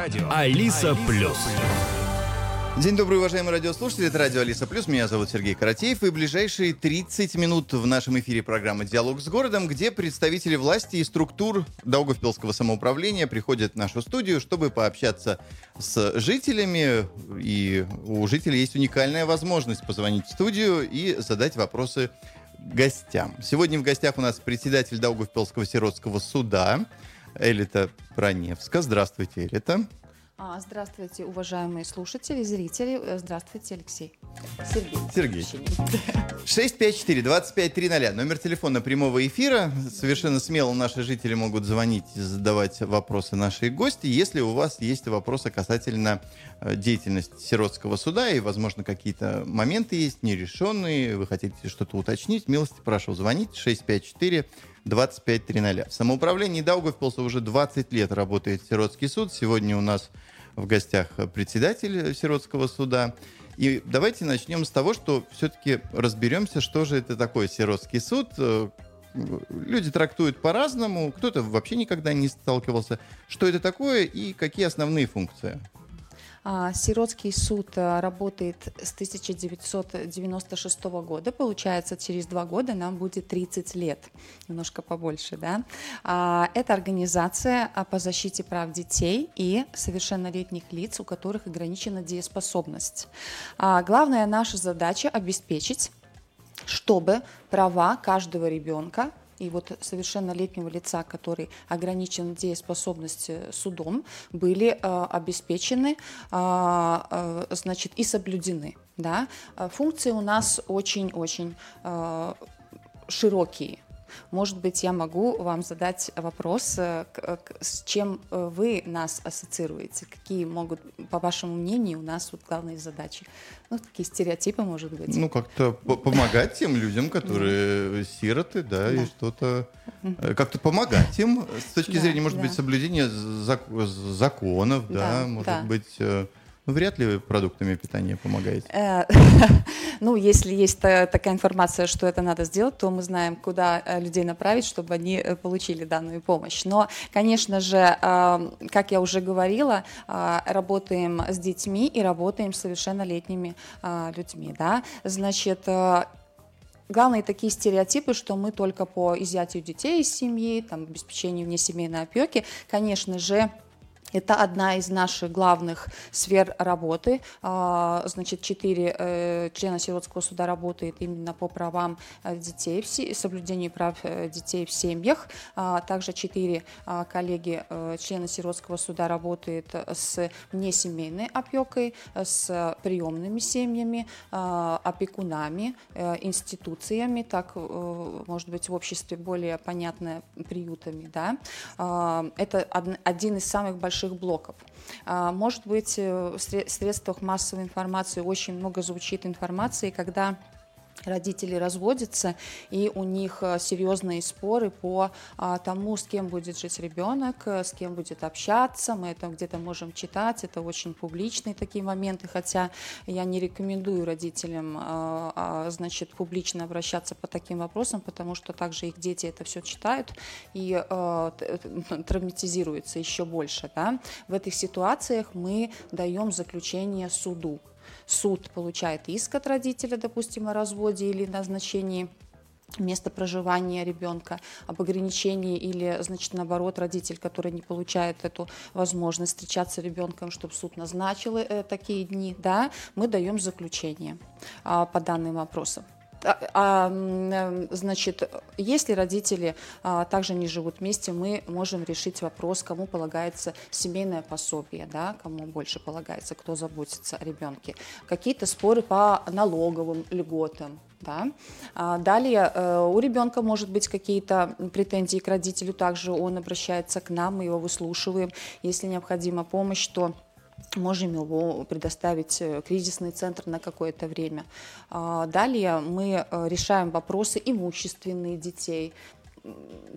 Радио Алиса Плюс. День добрый, уважаемые радиослушатели. Это радио Алиса Плюс. Меня зовут Сергей Каратеев. И ближайшие 30 минут в нашем эфире программы «Диалог с городом», где представители власти и структур Даугавпилского самоуправления приходят в нашу студию, чтобы пообщаться с жителями. И у жителей есть уникальная возможность позвонить в студию и задать вопросы гостям. Сегодня в гостях у нас председатель Даугавпилского сиротского суда Элита Проневска. Здравствуйте, Элита. А, Здравствуйте, уважаемые слушатели, зрители. Э, Здравствуйте, Алексей. Сергей. Сергей. Прощения. 654-2530. Номер телефона прямого эфира. Совершенно смело наши жители могут звонить и задавать вопросы нашей гости. Если у вас есть вопросы касательно э, деятельности сиротского суда и, возможно, какие-то моменты есть нерешенные, вы хотите что-то уточнить, милости прошу звонить 654 2530. В самоуправлении Даугавпилса уже 20 лет работает сиротский суд. Сегодня у нас в гостях председатель сиротского суда. И давайте начнем с того, что все-таки разберемся, что же это такое сиротский суд. Э, Люди трактуют по-разному, кто-то вообще никогда не сталкивался. Что это такое и какие основные функции? А, Сиротский суд а, работает с 1996 года. Получается, через два года нам будет 30 лет. Немножко побольше, да? А, Это организация по защите прав детей и совершеннолетних лиц, у которых ограничена дееспособность. Главная наша задача – обеспечить чтобы права каждого ребенка и вот совершеннолетнего лица, который ограничен дееспособностью судом, были э, обеспечены, а, э, значит, и соблюдены. Да? А Функции у нас очень-очень э, широкие. Может быть, я могу вам задать вопрос, э, к- с чем э, вы нас ассоциируете? Какие могут, по вашему мнению, у нас вот главные задачи? Ну, такие стереотипы, может быть. Ну, как-то по- помогать тем людям, которые сироты, да, и что-то... э, Как-то помогать им с точки зрения, может быть, соблюдения зак- законов, да, может быть... Ну, вряд ли продуктами питания помогаете. Э, Ну, если есть та- такая информация, что это надо сделать, то мы знаем, куда э, людей направить, чтобы они э, получили данную помощь. Но, конечно же, как я уже говорила, э, работаем с детьми и работаем с совершеннолетними э, людьми. Да? Значит, Главные такие стереотипы, что мы только по изъятию детей из семьи, там, обеспечению внесемейной опеки, конечно же, это одна из наших главных сфер работы. А, Значит, четыре э, члена сиротского суда работает именно по правам э, детей, соблюдению прав э, детей в семьях. А, Также четыре а, коллеги, члена сиротского суда работают э, с внесемейной опекой, с приемными семьями, опекунами, институциями, так, может быть, в обществе более понятно, приютами. Да? Это од- один из самых больших блоков. А, Может быть, э, в сре- средствах массовой информации очень много звучит информации, когда родители разводятся, и у них э, серьезные споры по а, тому, с кем будет жить ребенок, э, с кем будет общаться. Мы это где-то можем читать, это очень публичные такие моменты, хотя я не рекомендую родителям, а, а, значит, публично обращаться по таким вопросам, потому что также их дети это все читают и э, травматизируются еще больше. Да? В этих ситуациях мы даем заключение суду суд получает иск от родителя, допустим, о разводе или назначении места проживания ребенка, об ограничении или, значит, наоборот, родитель, который не получает эту возможность встречаться с ребенком, чтобы суд назначил э, такие дни, да, мы даем заключение а, по данным вопросам. А, а, э, значит, если родители а, также не живут вместе, мы можем решить вопрос, кому полагается семейное пособие, да, кому больше полагается, кто заботится о ребенке. Какие-то споры по налоговым льготам, да. А, Далее э, у ребенка может быть какие-то претензии к родителю, также он обращается к нам, мы его выслушиваем. Если необходима помощь, то можем его предоставить э, кризисный центр на какое-то время. А, Далее мы э, решаем вопросы имущественные детей.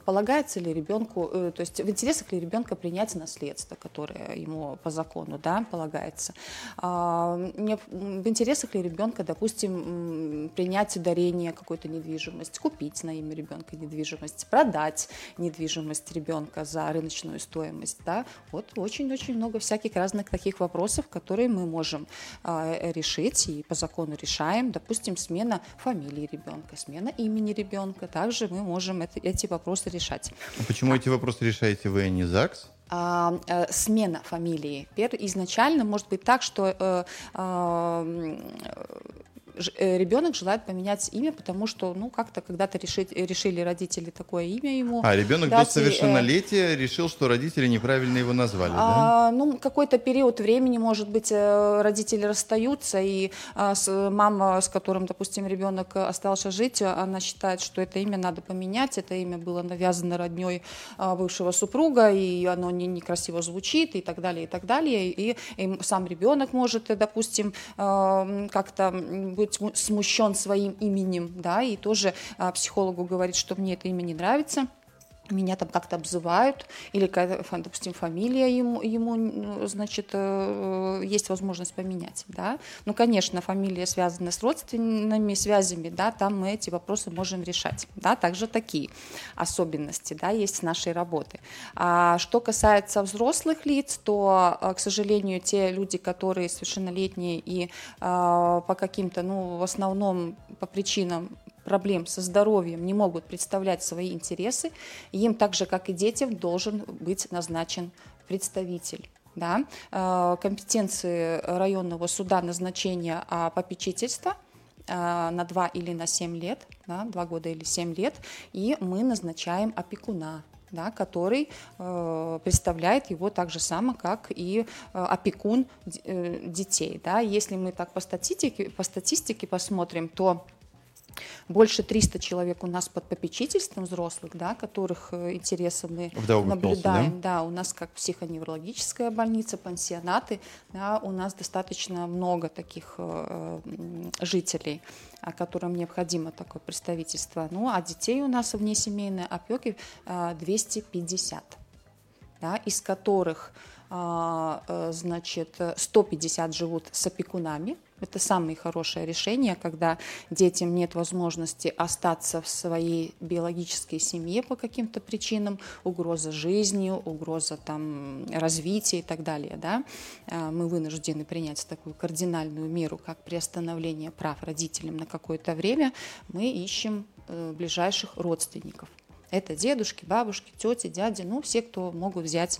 Полагается ли ребенку, э, то есть в интересах ли ребенка принять наследство, которое ему по закону да, полагается. А, в интересах ли ребенка, допустим, принять ударение какой-то недвижимости, купить на имя ребенка недвижимость, продать недвижимость ребенка за рыночную стоимость. Да? Вот очень-очень много всяких разных таких вопросов, которые мы можем а, решить и по закону решаем. Допустим, смена фамилии ребенка, смена имени ребенка. Также мы можем это, эти вопросы решать. А почему эти вопросы решаете вы, а не ЗАГС? а, э, смена фамилии. Изначально может быть так, что э, э, ребенок желает поменять имя, потому что, ну, как-то когда-то решить, решили родители такое имя ему. А ребенок дать, до совершеннолетия э, решил, что родители неправильно его назвали, а, да? Ну, какой-то период времени, может быть, э, родители расстаются, и а, с, мама, с которым, допустим, ребенок остался жить, она считает, что это имя надо поменять, это имя было навязано родней а, бывшего супруга, и оно не, некрасиво звучит, и так далее, и так далее. И, и сам ребенок может, допустим, а, как-то быть смущен своим именем, да, и тоже а, психологу говорит, что мне это имя не нравится меня там как-то обзывают, или, допустим, фамилия ему, ему значит, э, есть возможность поменять, да. Ну, конечно, фамилия связана с родственными связями, да, там мы эти вопросы можем решать, да, также такие особенности, да, есть нашей работы. А что касается взрослых лиц, то, э, к сожалению, те люди, которые совершеннолетние и по каким-то, ну, в основном по причинам проблем со здоровьем не могут представлять свои интересы, им так же, как и детям, должен быть назначен представитель. Да? Э, компетенции районного суда назначения попечительства э, на 2 или на 7 лет, да, 2 года или 7 лет, и мы назначаем опекуна, да, который э, представляет его так же само, как и э, опекун э, детей. Да. Если мы так по статистике, по статистике посмотрим, то больше 300 человек у нас под попечительством взрослых, да, которых э, интересы мы наблюдаем. Да? да, у нас как психоневрологическая больница, пансионаты, да, у нас достаточно много таких э, жителей, которым необходимо такое представительство. Ну, а детей у нас вне семейной опеки э, 250, да, из которых а, э, значит, 150 живут с опекунами, это самое хорошее решение, когда детям нет возможности остаться в своей биологической семье по каким-то причинам, угроза жизни, угроза там, развития и так далее. Да? А, мы вынуждены принять такую кардинальную меру, как приостановление прав родителям на какое-то время. Мы ищем э, ближайших родственников. Это дедушки, бабушки, тети, дяди, ну, все, кто могут взять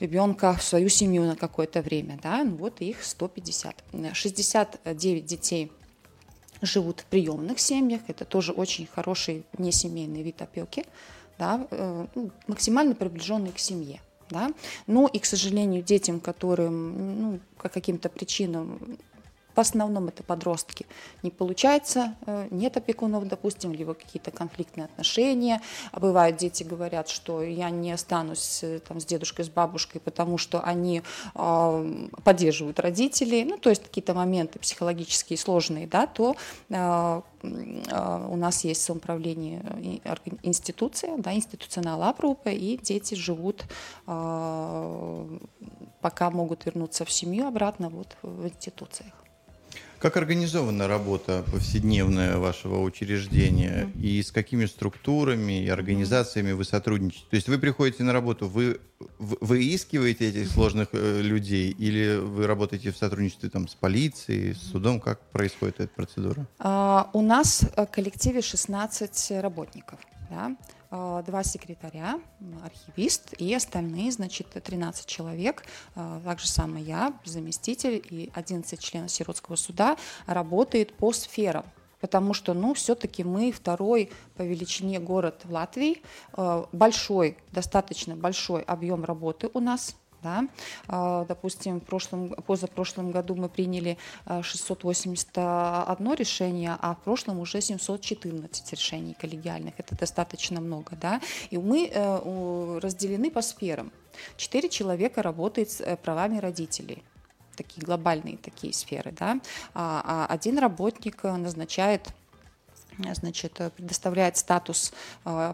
ребенка в свою семью на какое-то время, да, ну вот их 150. 69 детей живут в приемных семьях, это тоже очень хороший несемейный вид опеки, да, э, ну, максимально приближенный к семье. Да? Ну и, к сожалению, детям, которым ну, по каким-то причинам в основном это подростки. Не получается, э, нет опекунов, допустим, либо какие-то конфликтные отношения. А бывают дети говорят, что я не останусь э, там, с дедушкой, с бабушкой, потому что они э, поддерживают родителей. Ну, то есть какие-то моменты психологические сложные, да, то э, у нас есть самоуправление институция, да, институциональная апрупа, и дети живут, пока могут вернуться в семью обратно вот в институциях. Как организована работа повседневная вашего учреждения mm-hmm. и с какими структурами и организациями вы сотрудничаете? То есть вы приходите на работу, вы выискиваете этих сложных э, людей или вы работаете в сотрудничестве там, с полицией, с судом? Как происходит эта процедура? А, у нас в коллективе 16 работников. Да? Э, два секретаря, архивист и остальные, значит, 13 человек, э, также самое я, заместитель и 11 членов сиротского суда работает по сферам. Потому что, ну, все-таки мы второй по величине город в Латвии, э, большой, достаточно большой объем работы у нас да? А, допустим, в прошлом, позапрошлом году мы приняли 681 а, решение, а в прошлом уже 714 решений коллегиальных. Это достаточно много. Да? И мы э, разделены по сферам. Четыре человека работают с э, правами родителей такие глобальные такие сферы, да, а один работник назначает значит, предоставляет статус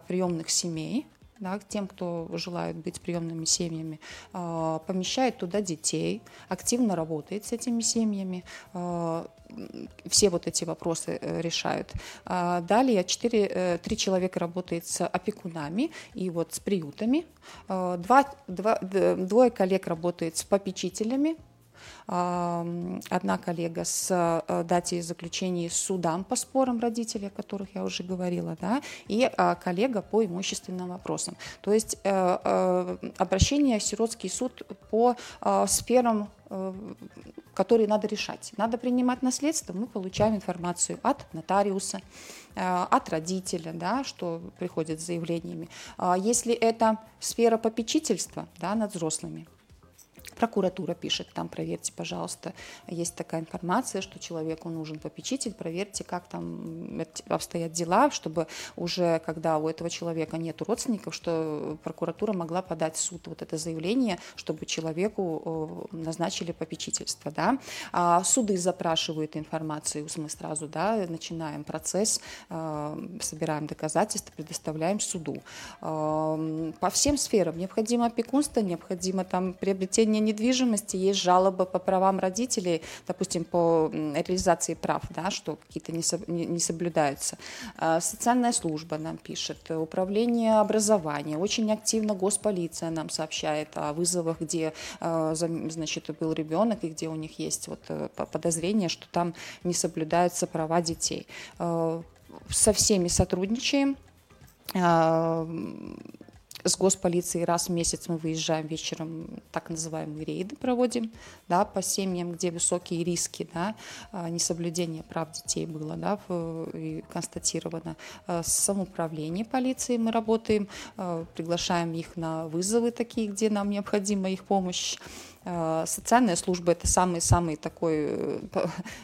приемных семей, да, тем, кто желает быть приемными семьями, помещает туда детей, активно работает с этими семьями, все вот эти вопросы э, решают. Далее 4, 3 человека работает с опекунами и вот с приютами. Два, два, двое коллег работает с попечителями, одна коллега с э, датей заключения судам по спорам родителей, о которых я уже говорила, да, и а, коллега по имущественным вопросам. То есть э, э, обращение в сиротский суд по сферам которые надо решать. Надо принимать наследство, мы получаем информацию от нотариуса, от родителя, да, что приходит с заявлениями. А если это сфера попечительства да, над взрослыми, Прокуратура пишет, там проверьте, пожалуйста, есть такая информация, что человеку нужен попечитель, проверьте, как там обстоят дела, чтобы уже, когда у этого человека нет родственников, что прокуратура могла подать в суд вот это заявление, чтобы человеку э, назначили попечительство. Да? А суды запрашивают информацию, мы сразу да, начинаем процесс, э, собираем доказательства, предоставляем суду. Э, по всем сферам необходимо опекунство, необходимо там приобретение недвижимости есть жалобы по правам родителей, допустим, по реализации прав, да, что какие-то не, не соблюдаются. А, социальная служба нам пишет, управление образования, очень активно госполиция нам сообщает о вызовах, где а, значит, был ребенок и где у них есть вот э, подозрение, что там не соблюдаются права детей. А, со всеми сотрудничаем с госполицией раз в месяц мы выезжаем вечером, так называемые рейды проводим, да, по семьям, где высокие риски, да, а, несоблюдение прав детей было, да, констатировано. А, с самоуправлением полиции мы работаем, а, приглашаем их на вызовы такие, где нам необходима их помощь. Э, социальная служба – это самый-самый такой э,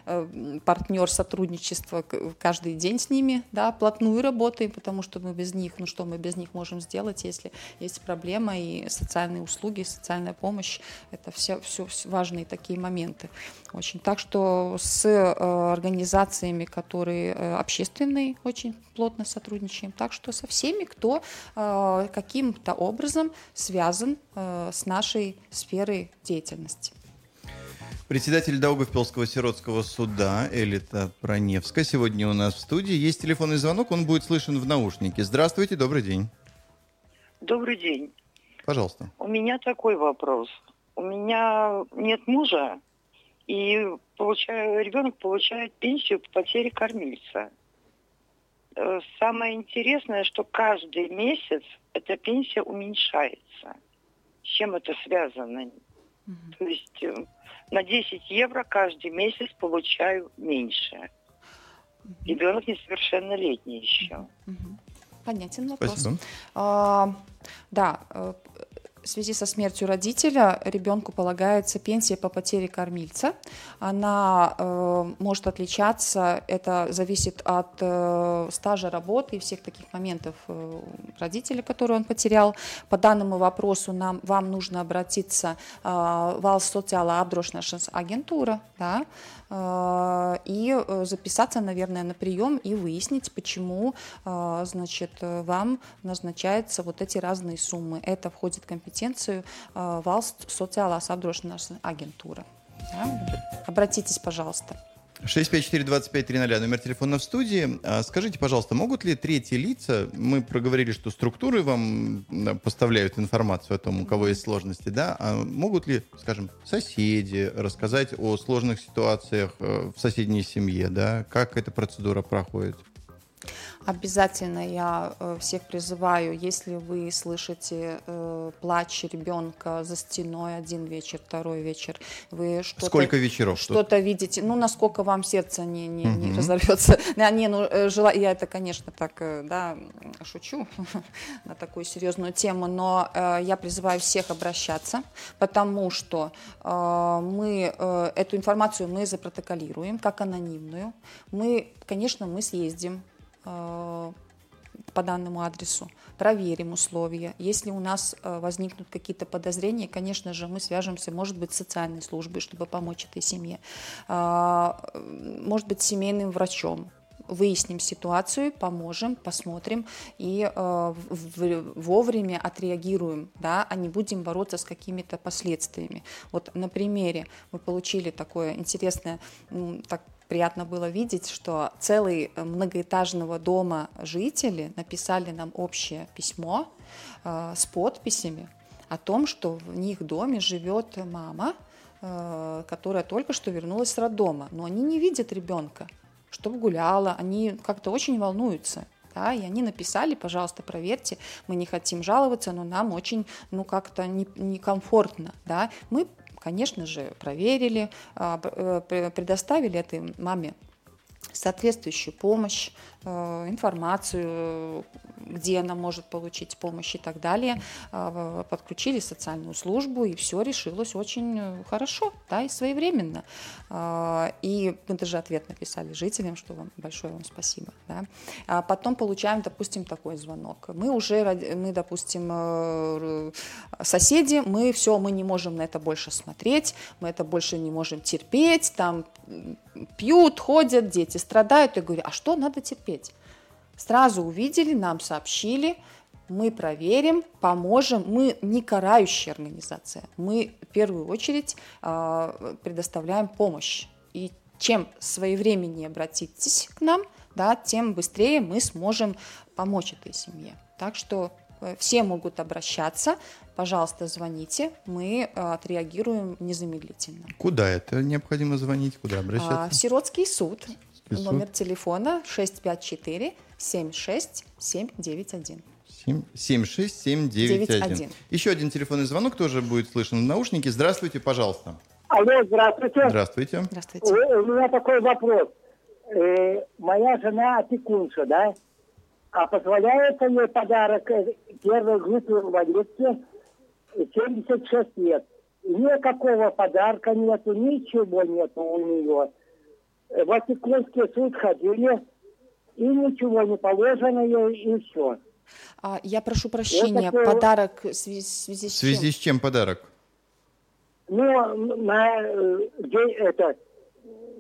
э, партнер сотрудничества каждый день с ними, да, плотную работаем, потому что мы без них, ну что мы без них можем сделать, если есть проблема, и социальные услуги, социальная помощь – это все, все важные такие моменты. Очень. Так что с организациями, которые общественные, очень плотно сотрудничаем. Так что со всеми, кто каким-то образом связан с нашей сферой деятельности. Председатель Даугавпилского сиротского суда Элита Проневска сегодня у нас в студии. Есть телефонный звонок, он будет слышен в наушнике. Здравствуйте, добрый день. Добрый день. Пожалуйста. У меня такой вопрос. У меня нет мужа, и получаю, ребенок получает пенсию по потере кормильца. Э, самое интересное, что каждый месяц эта пенсия уменьшается. С чем это связано? Угу. То есть э, на 10 евро каждый месяц получаю меньше. Угу. Ребенок несовершеннолетний еще. Угу. Понятен вопрос. Спасибо. А, да, э, в связи со смертью родителя ребенку полагается пенсия по потере кормильца. Она э, может отличаться, это зависит от э, стажа работы и всех таких моментов э, родителя, которые он потерял. По данному вопросу нам, вам нужно обратиться э, в Алсоциала Абдрошнашенс агентура, да, э, и э, записаться, наверное, на прием и выяснить, почему э, значит, вам назначаются вот эти разные суммы. Это входит в компетенцию Valsts sociālās apdrošināšanas агентура. Да? Обратитесь, пожалуйста. 654-2530, номер телефона в студии. А скажите, пожалуйста, могут ли третьи лица, мы проговорили, что структуры вам поставляют информацию о том, у кого есть сложности, да, а могут ли, скажем, соседи рассказать о сложных ситуациях э, в соседней семье, да, как эта процедура проходит? Обязательно я э, всех призываю, если вы слышите э, плач ребенка за стеной один вечер, второй вечер, вы что-то... Сколько вечеров? Что-то видите, ну, насколько вам сердце не, не, угу. не разорвется. Не, ну, э, жела... я это, конечно, так, э, да, шучу на такую серьезную тему, но э, я призываю всех обращаться, потому что э, мы э, эту информацию мы запротоколируем как анонимную. Мы, конечно, мы съездим по данному адресу, проверим условия. Если у нас э, возникнут какие-то подозрения, конечно же, мы свяжемся, может быть, с социальной службой, чтобы помочь этой семье, а, может быть, семейным врачом, выясним ситуацию, поможем, посмотрим и э, вовремя отреагируем, да, а не будем бороться с какими-то последствиями. Вот на примере мы получили такое интересное, так приятно было видеть, что целый многоэтажного дома жители написали нам общее письмо э, с подписями о том, что в них доме живет мама, э, которая только что вернулась с роддома, но они не видят ребенка чтобы гуляла, они как-то очень волнуются. Да, и они написали, пожалуйста, проверьте, мы не хотим жаловаться, но нам очень, ну, как-то некомфортно, да. Мы, конечно же, проверили, а, э, предоставили этой маме соответствующую помощь, э, информацию, где она может получить помощь и так далее. А, подключили социальную службу, и все решилось очень э, хорошо да, и своевременно. А, и мы даже ответ написали жителям, что вам большое вам спасибо. Да. А потом получаем, допустим, такой звонок. Мы уже, мы, допустим, э, соседи, мы все, мы не можем на это больше смотреть, мы это больше не можем терпеть, там пьют, ходят, дети страдают. Я говорю, а что надо терпеть? Сразу увидели, нам сообщили, мы проверим, поможем. Мы не карающая организация, мы в первую очередь э, предоставляем помощь. И чем своевременнее обратитесь к нам, да, тем быстрее мы сможем помочь этой семье. Так что все могут обращаться, пожалуйста, звоните, мы э, отреагируем незамедлительно. Куда это необходимо звонить, куда обращаться? А, в Сиротский суд, Сиротский номер суд. телефона 654 76791. 76791. Еще один телефонный звонок тоже будет слышен в наушнике. Здравствуйте, пожалуйста. Алло, здравствуйте. Здравствуйте. Здравствуйте. У, меня такой вопрос. Э, моя жена опекунша, да? А позволяет ей подарок э, первой группе инвалидки 76 лет. Никакого подарка нету, ничего нету у нее. В опекунский суд ходили, и ничего не положено ей, и все. А, я прошу прощения, такое... подарок в связи, в связи с чем? В связи с чем подарок? Ну, на, где, это,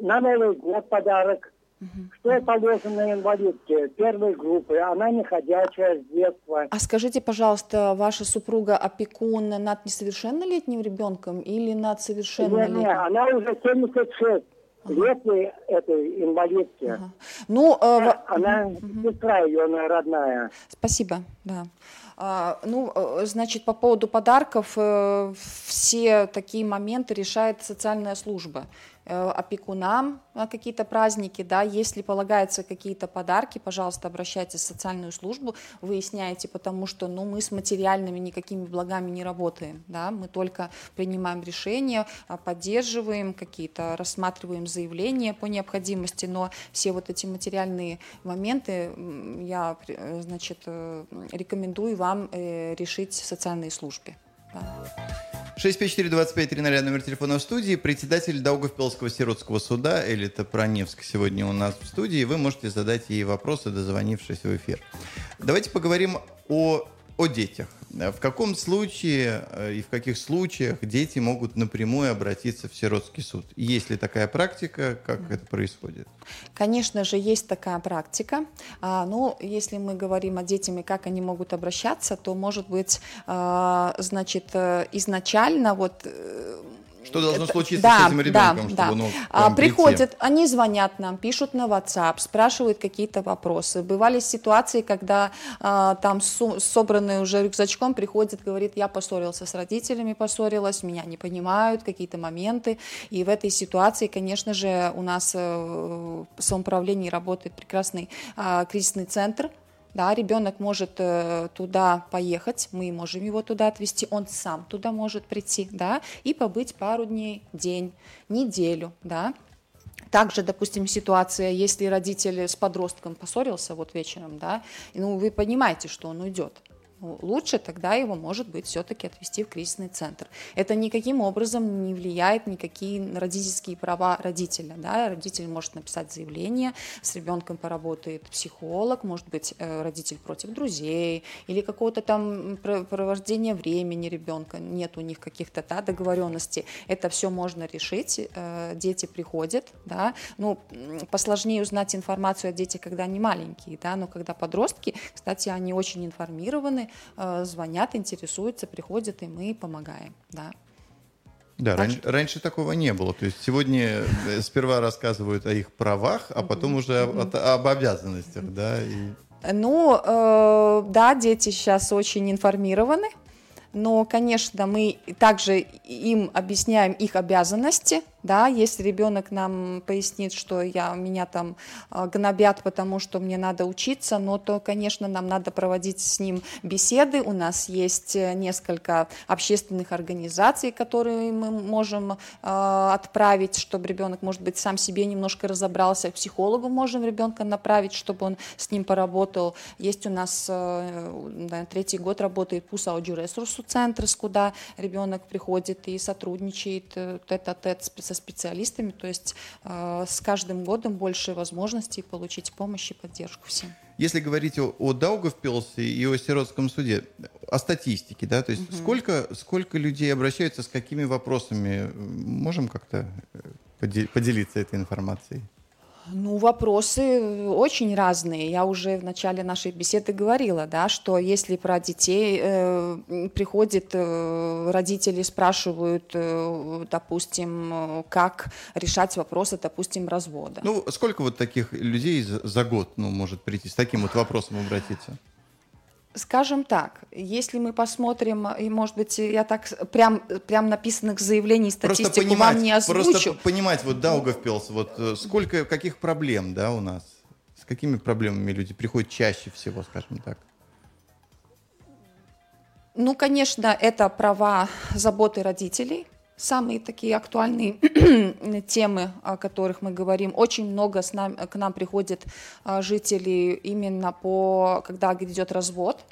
на Новый год подарок. Угу. Что положено инвалидке первой группы? Она не ходячая с детства. А скажите, пожалуйста, ваша супруга опекун над несовершеннолетним ребенком или над совершеннолетним? Нет, нет, она уже 76 летней этой инвалидки. Ага. Ну, э, она угу. сестра ее, она родная. Спасибо, да. А, ну, э, значит, по поводу подарков, э, все такие моменты решает социальная служба. Э, опекунам на какие-то праздники, да, если полагаются какие-то подарки, пожалуйста, обращайтесь в социальную службу, выясняйте, потому что, ну, мы с материальными никакими благами не работаем, да, мы только принимаем решения, а, поддерживаем какие-то, рассматриваем заявления по необходимости, но все вот эти материальные моменты я, э, значит, э, рекомендую вам решить в социальной службе. Да. 654-2530, номер телефона в студии. Председатель Даугавпилского сиротского суда Элита Проневск сегодня у нас в студии. Вы можете задать ей вопросы, дозвонившись в эфир. Давайте поговорим о о детях. В каком случае э, и в каких случаях дети могут напрямую обратиться в сиротский суд? Есть ли такая практика, как это происходит? Конечно же, есть такая практика. А, но если мы говорим о детях как они могут обращаться, то, может быть, а, значит, э, изначально вот э, что должно случиться да, с этим ребенком, да, чтобы да. он а, Приходят, они звонят нам, пишут на WhatsApp, спрашивают какие-то вопросы. Бывали ситуации, когда а, там су- собранный уже рюкзачком приходит, говорит, я поссорился с родителями, поссорилась, меня не понимают, какие-то моменты. И в этой ситуации, конечно же, у нас э, в самоуправлении работает прекрасный а, кризисный центр, да, ребенок может э, туда поехать, мы можем его туда отвезти, он сам туда может прийти, да, и побыть пару дней, день, неделю, да. Также, допустим, ситуация, если родитель с подростком поссорился вот вечером, да, ну, вы понимаете, что он уйдет, лучше тогда его, может быть, все-таки отвести в кризисный центр. Это никаким образом не влияет никакие родительские права родителя. Да? Родитель может написать заявление, с ребенком поработает психолог, может быть, э, родитель против друзей или какого-то там провождения времени ребенка, нет у них каких-то да, договоренностей. Это все можно решить, э, дети приходят, да, ну, посложнее узнать информацию о детях, когда они маленькие, да, но когда подростки, кстати, они очень информированы, Э, звонят, интересуются, приходят, и мы помогаем, да. Да, так раньше, раньше такого не было. То есть сегодня э, сперва рассказывают о их правах, а потом уже об, об обязанностях, да. И... Ну, э, да, дети сейчас очень информированы, но, конечно, мы также им объясняем их обязанности, да, если ребенок нам пояснит, что я, меня там э, гнобят, потому что мне надо учиться, но то, конечно, нам надо проводить с ним беседы. У нас есть э, несколько общественных организаций, которые мы можем э, отправить, чтобы ребенок, может быть, сам себе немножко разобрался. К психологу можем ребенка направить, чтобы он с ним поработал. Есть у нас да, третий год работает ПУС аудиоресурсу центр, куда ребенок приходит и сотрудничает тет-а-тет -тет со специалистами, то есть э, с каждым годом больше возможностей получить помощь и поддержку всем. Если говорить о, о Даугавпилсе и о сиротском суде, о статистике, да, то есть угу. сколько, сколько людей обращаются с какими вопросами, можем как-то э, поделиться этой информацией? Ну, вопросы очень разные. Я уже в начале нашей беседы говорила, да, что если про детей э, приходят э, родители, спрашивают, э, допустим, как решать вопросы, допустим, развода. Ну, сколько вот таких людей за, за год, ну, может прийти с таким вот вопросом обратиться? Скажем так, если мы посмотрим, и, может быть, я так прям, прям написанных заявлений статистику понимать, вам не озвучу. Просто понимать, вот Даугавпилс, вот э, сколько, каких проблем, да, у нас? С какими проблемами люди приходят чаще всего, скажем так? Ну, конечно, это права заботы родителей – самые такие актуальные темы, о которых мы говорим. Очень много с нами, к нам приходят а, жители именно по, когда идет развод,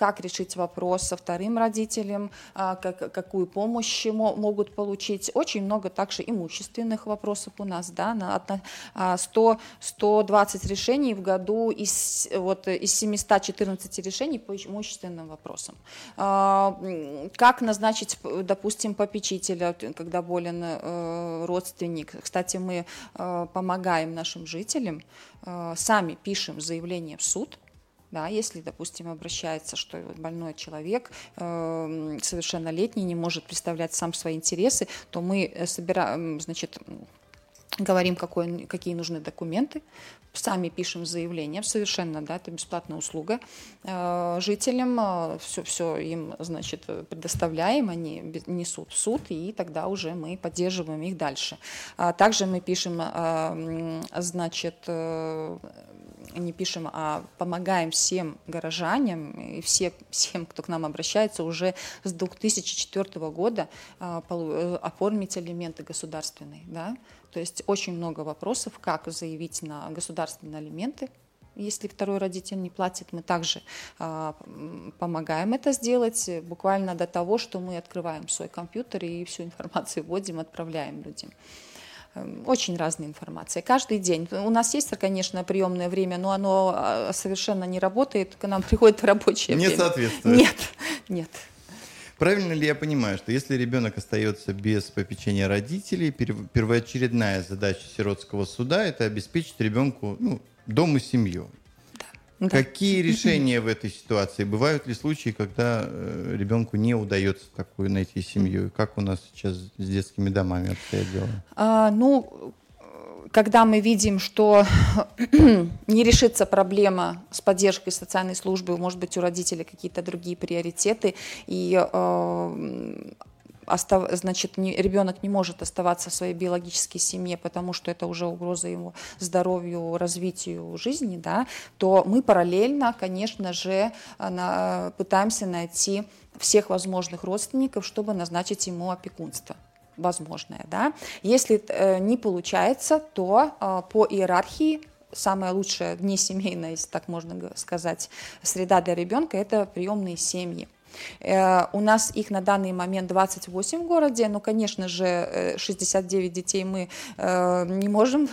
как решить вопрос со вторым родителем, а, как, какую помощь могут получить. Очень много также имущественных вопросов у нас, да, на 100, 120 а, решений в году из, вот, из 714 решений по имущественным вопросам. А, как назначить, допустим, попечителя, когда болен э, родственник. Кстати, мы э, помогаем нашим жителям, э, сами пишем заявление в суд, да, если, допустим, обращается, что больной человек э, совершеннолетний не может представлять сам свои интересы, то мы э, собираем, значит, говорим, какой, какие нужны документы, сами пишем заявление, совершенно, да, это бесплатная услуга э, жителям, э, все, все им, значит, предоставляем, они несут в суд, и тогда уже мы поддерживаем их дальше. А также мы пишем, э, значит, э, не пишем, а помогаем всем горожанам и все, всем, кто к нам обращается, уже с 2004 года э, оформить алименты государственные. Да? То есть очень много вопросов, как заявить на государственные алименты, если второй родитель не платит, мы также э, помогаем это сделать, буквально до того, что мы открываем свой компьютер и всю информацию вводим, отправляем людям. Эм, очень разная информация. Каждый день. У нас есть, конечно, приемное время, но оно а, совершенно не работает. К нам приходит рабочее не время. Не соответствует. Нет, нет. Правильно ли я понимаю, что если ребенок остается без попечения родителей, первоочередная задача сиротского суда – это обеспечить ребенку ну, дом и семью? Да. Какие решения в этой ситуации? Бывают ли случаи, когда э, ребенку не удается такую найти семью? Как у нас сейчас с детскими домами обстоят дела? А, ну, когда мы видим, что не решится проблема с поддержкой социальной службы, может быть, у родителей какие-то другие приоритеты, и э, значит, ребенок не может оставаться в своей биологической семье, потому что это уже угроза его здоровью, развитию жизни, да, то мы параллельно, конечно же, на, пытаемся найти всех возможных родственников, чтобы назначить ему опекунство возможное. Да? Если э, не получается, то э, по иерархии самая лучшая внесемейная, если так можно сказать, среда для ребенка – это приемные семьи. Э, у нас их на данный момент 28 в городе, но, конечно же, 69 э, детей мы не можем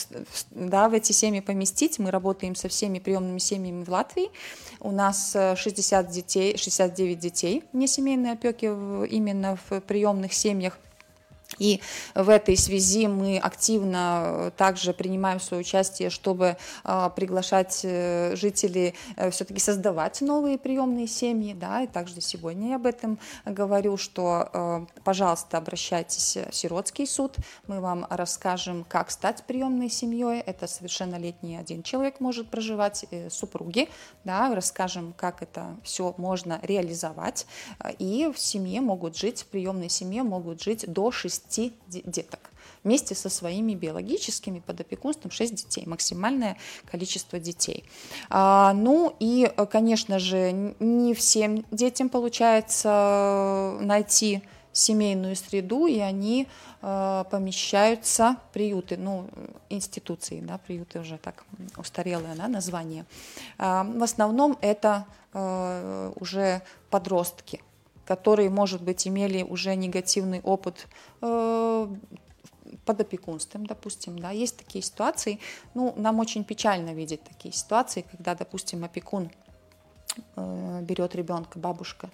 да, в эти семьи поместить. Мы работаем со всеми приемными семьями в Латвии. У нас 60 детей, 69 детей вне семейной опеки именно в приемных семьях. И в этой связи мы активно э, также принимаем свое участие, чтобы э, приглашать э, жителей все-таки создавать новые приемные семьи. Да, и также сегодня я об этом говорю, что, пожалуйста, обращайтесь в сиротский суд, мы вам расскажем, как стать приемной семьей. Это совершеннолетний один человек может проживать, супруги, да, расскажем, как это все можно реализовать. И в семье могут жить, в приемной семье могут жить до 6 6 деток вместе со своими биологическими под опекунством 6 детей, максимальное количество детей. А, ну и, конечно же, не всем детям получается найти семейную среду, и они э, помещаются в приюты, ну, институции, да, приюты уже так устарелое да, название. Э, в основном это э, уже подростки, которые, может быть, имели уже негативный опыт э, под опекунством, допустим, да, есть такие ситуации, ну, нам очень печально видеть такие ситуации, когда, допустим, опекун э, берет ребенка, бабушка,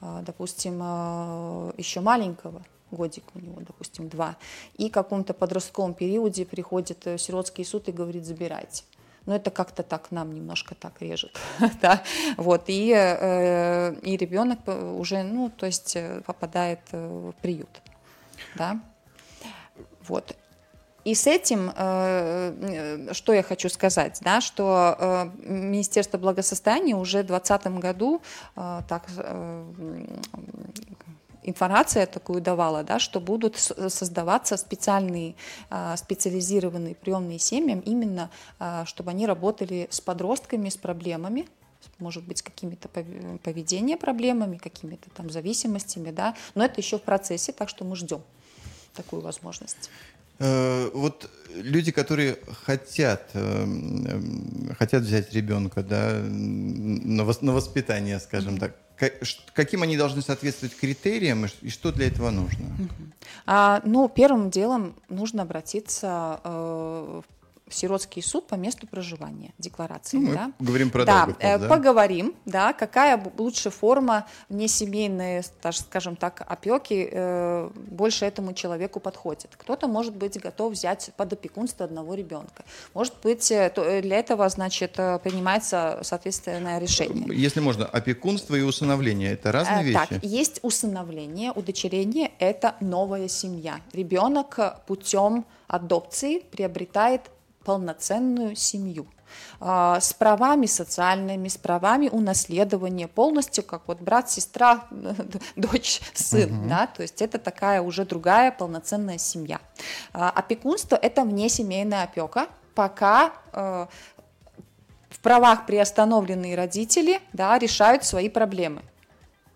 э, допустим, э, еще маленького, годик у него, допустим, два, и в каком-то подростковом периоде приходит сиротский суд и говорит, забирайте но это как-то так нам немножко так режет, да, вот, и, э, и ребенок уже, ну, то есть э, попадает э, в приют, да, вот. И с этим, что я хочу сказать, да, что Министерство благосостояния уже в 2020 году так информация такую давала, да, что будут создаваться специальные а, специализированные приемные семьи, именно а, чтобы они работали с подростками с проблемами, может быть, с какими-то поведения проблемами, какими-то там зависимостями, да, но это еще в процессе, так что мы ждем такую возможность. Э, вот люди, которые хотят, э, хотят взять ребенка да, на воспитание, скажем так, каким они должны соответствовать критериям и что для этого нужно? А, ну, первым делом нужно обратиться э, в сиротский суд по месту проживания декларации. Ну, мы да? говорим про да, Долгопол, э, да, поговорим, да, какая лучшая форма внесемейной, скажем так, опеки э, больше этому человеку подходит. Кто-то, может быть, готов взять под опекунство одного ребенка. Может быть, э, для этого, значит, принимается соответственное решение. Если можно, опекунство и усыновление – это разные вещи? Так, есть усыновление, удочерение – это новая семья. Ребенок путем адопции приобретает полноценную семью а, с правами социальными, с правами унаследования, полностью как вот брат, сестра, дочь, сын, угу. да, то есть это такая уже другая полноценная семья. А, опекунство – это внесемейная опека, пока э, в правах приостановленные родители да, решают свои проблемы.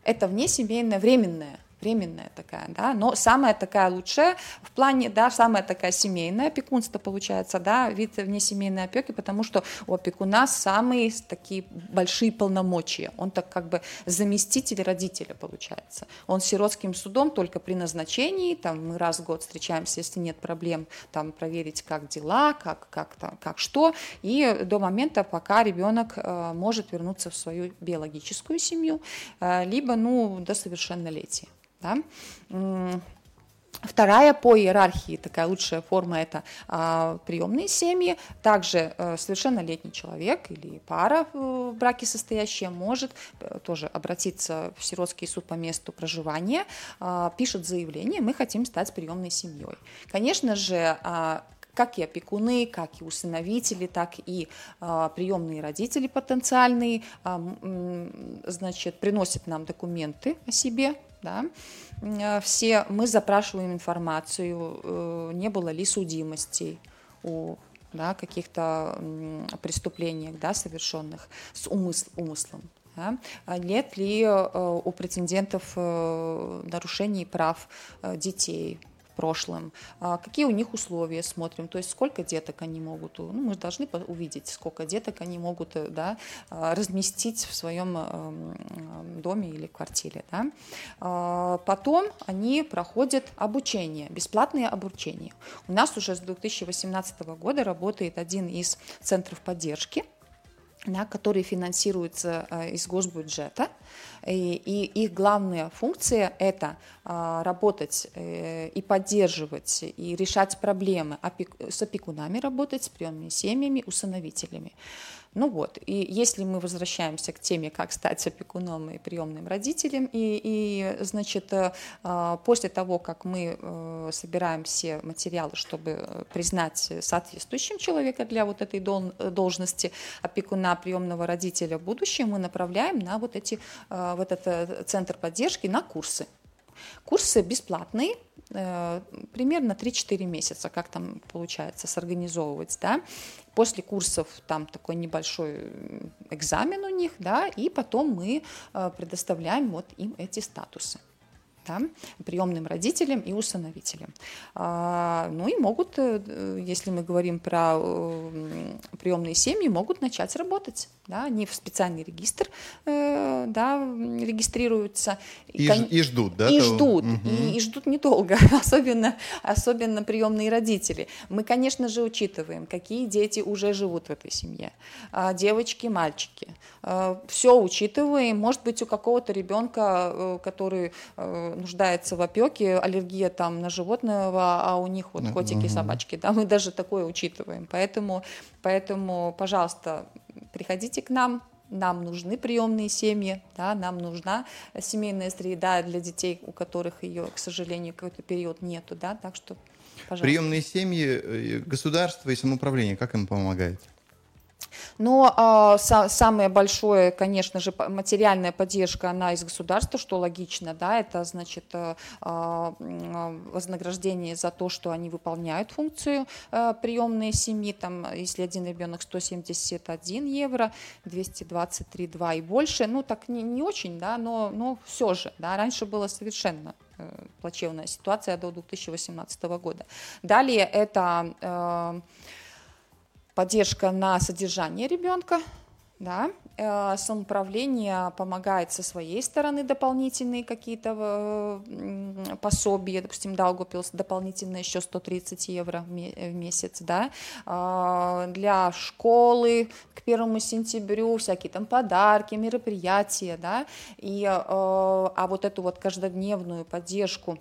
Это внесемейная временная временная такая, да, но самая такая лучшая в плане, да, самая такая семейная опекунство получается, да, вид внесемейной опеки, потому что у опекуна самые такие большие полномочия, он так как бы заместитель родителя получается, он сиротским судом только при назначении, там мы раз в год встречаемся, если нет проблем, там проверить, как дела, как, как, там, как что, и до момента, пока ребенок э, может вернуться в свою биологическую семью, э, либо, ну, до совершеннолетия. Да? Вторая по иерархии, такая лучшая форма, это а, приемные семьи. Также а, совершеннолетний человек или пара в браке состоящая может а, тоже обратиться в сиротский суд по месту проживания, а, пишет заявление, мы хотим стать приемной семьей. Конечно же, а, как и опекуны, как и усыновители, так и а, приемные родители потенциальные, а, значит, приносят нам документы о себе, да, э, все мы запрашиваем информацию, э, не было ли судимостей у да, каких-то преступлений, да, совершенных с умысл, умыслом. Да? А нет ли э, у претендентов нарушений прав детей, прошлым, а, какие у них условия смотрим, то есть сколько деток они могут, ну, мы должны увидеть, сколько деток они могут э, да, а, разместить в своем эм, доме или квартире. Да. А, потом они проходят обучение, бесплатное обучение. У нас уже с 2018 года работает один из центров поддержки, да, которые финансируются э, из госбюджета. И, и их главная функция – это а, работать э, и поддерживать, и решать проблемы с опекунами, работать с приемными семьями, усыновителями. Ну вот, и если мы возвращаемся к теме, как стать опекуном и приемным родителем, и, и значит, э, а, после того, как мы э, собираем все материалы, чтобы признать соответствующим человека для вот этой должности опекуна приемного родителя в будущем, мы направляем на вот эти, э, в этот центр поддержки на курсы. Курсы бесплатные, Э, примерно 3-4 месяца, как там получается сорганизовывать, да. После курсов там такой небольшой экзамен у них, да, и потом мы э, предоставляем вот им эти статусы да, приемным родителям и усыновителям. А, ну и могут, э, если мы говорим про приемные семьи, могут начать работать. Да, они в специальный регистр э, да, регистрируются. И, кон... и ждут, да? И того? ждут, угу. и, и ждут недолго, особенно, особенно приемные родители. Мы, конечно же, учитываем, какие дети уже живут в этой семье. А, девочки, мальчики. А, все учитываем. Может быть, у какого-то ребенка, э, который нуждается в опеке, аллергия там на животного, а у них вот котики, собачки, да, мы даже такое учитываем. Поэтому, поэтому, пожалуйста, приходите к нам, нам нужны приемные семьи, да, нам нужна семейная среда для детей, у которых ее, к сожалению, какой-то период нету, да, так что, пожалуйста. Приемные семьи, э, государство и самоуправление, как им помогает? Но а, са, самое большое, конечно же, материальная поддержка, она из государства, что логично, да, это значит а, а, вознаграждение за то, что они выполняют функцию а, приемной семьи, там, если один ребенок 171 евро, 223, 2 и больше, ну, так не, не очень, да, но, но все же, да, раньше было совершенно э, плачевная ситуация до 2018 года. Далее это э, поддержка на содержание ребенка, да, э, самоуправление помогает со своей стороны дополнительные какие-то э, пособия, допустим, Даугупилс дополнительно еще 130 евро в месяц, да, а, для школы к первому сентябрю всякие там подарки, мероприятия, да, и, э, а вот эту вот каждодневную поддержку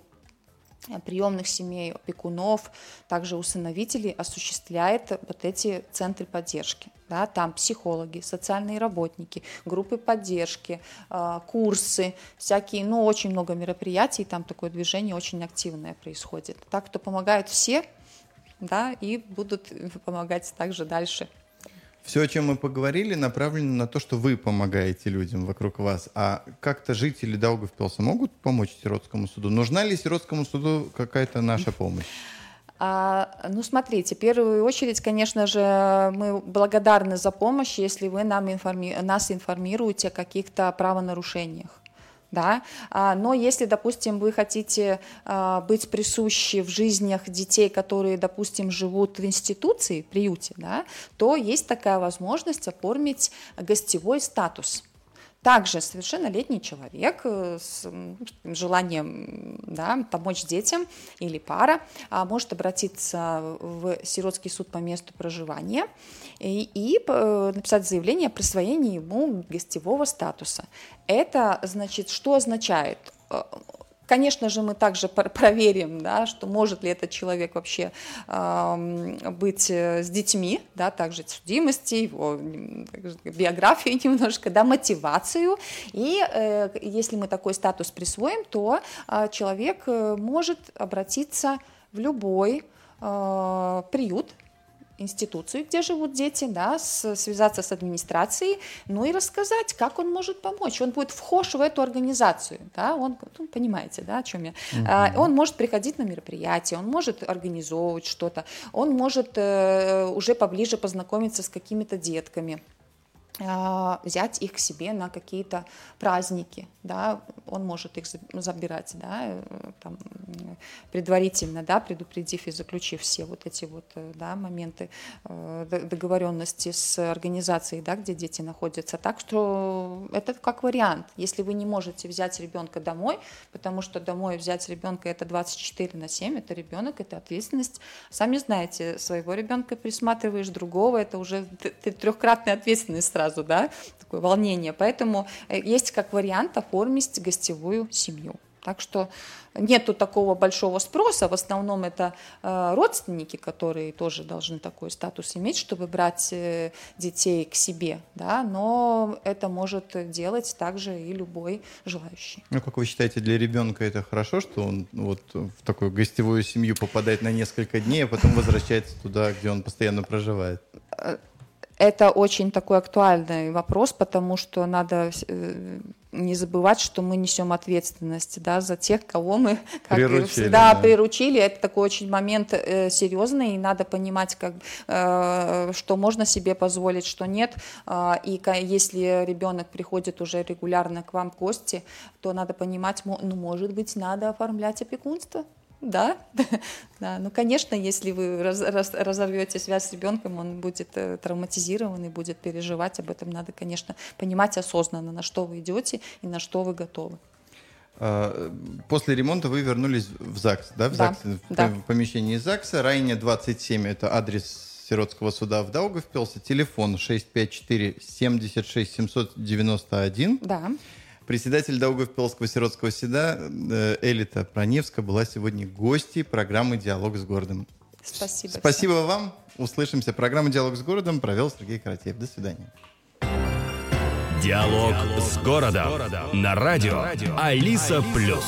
приемных семей, опекунов, также усыновителей осуществляет вот эти центры поддержки. Да, там психологи, социальные работники, группы поддержки, а, курсы, всякие, ну, очень много мероприятий, там такое движение очень активное происходит. Так, что помогают все, да, и будут помогать также дальше. Все, о чем мы поговорили, направлено на то, что вы помогаете людям вокруг вас. А как-то жители Даугавпилса могут помочь сиротскому суду? Нужна ли сиротскому суду какая-то наша помощь? А, ну, смотрите, в первую очередь, конечно же, мы благодарны за помощь, если вы нам информи... нас информируете о каких-то правонарушениях да, а, но если, допустим, вы хотите а, быть присущи в жизнях детей, которые, допустим, живут в институции, приюте, да, то есть такая возможность оформить гостевой статус – также совершеннолетний человек э, с желанием да, помочь детям или пара а, может обратиться в сиротский суд по месту проживания и, и э, написать заявление о присвоении ему гостевого статуса. Это значит, что означает? Э, Конечно же, мы также проверим, да, что может ли этот человек вообще э, быть с детьми, да, также судимости, его биографию немножко, да, мотивацию. И э, если мы такой статус присвоим, то э, человек э, может обратиться в любой э, приют, институцию, где живут дети, да, с, связаться с администрацией, ну и рассказать, как он может помочь. Он будет вхож в эту организацию, да, он, ну, понимаете, да, о чем я. Угу. А, он может приходить на мероприятия, он может организовывать что-то, он может э, уже поближе познакомиться с какими-то детками взять их к себе на какие-то праздники, да, он может их забирать, да, э, там, предварительно, да, предупредив и заключив все вот эти вот, э, да, моменты э, договоренности с организацией, да, где дети находятся. Так что это как вариант. Если вы не можете взять ребенка домой, потому что домой взять ребенка это 24 на 7, это ребенок, это ответственность. Сами знаете, своего ребенка присматриваешь, другого, это уже трехкратная ответственность сразу сразу, да, такое волнение. Поэтому э, есть как вариант оформить гостевую семью. Так что нету такого большого спроса, в основном это э, родственники, которые тоже должны такой статус иметь, чтобы брать э, детей к себе, да, но это может делать также и любой желающий. Ну, как вы считаете, для ребенка это хорошо, что он вот в такую гостевую семью попадает на несколько дней, а потом возвращается туда, где он постоянно проживает? Это очень такой актуальный вопрос, потому что надо э, не забывать, что мы несем ответственность да, за тех, кого мы как приручили, всегда да. приручили. Это такой очень момент э, серьезный, и надо понимать, как, э, что можно себе позволить, что нет. Э, и если ребенок приходит уже регулярно к вам в гости, то надо понимать, ну, может быть, надо оформлять опекунство. Да, да. Ну, конечно, если вы раз, раз, разорвете связь с ребенком, он будет э, травматизирован и будет переживать. Об этом надо, конечно, понимать осознанно, на что вы идете и на что вы готовы. А, после ремонта вы вернулись в ЗАГС, да? В, да, ЗАГС, да. в помещении ЗАГСа. Райне 27 – это адрес Сиротского суда в Даугавпилсе. Телефон 654 76 791. Да. Председатель Даугавпилского сиротского седа э, Элита Проневска была сегодня гостьей программы «Диалог с городом». Спасибо. Спасибо всем. вам. Услышимся. Программу «Диалог с городом» провел Сергей Каратеев. До свидания. Диалог, Диалог с городом на радио Алиса Плюс.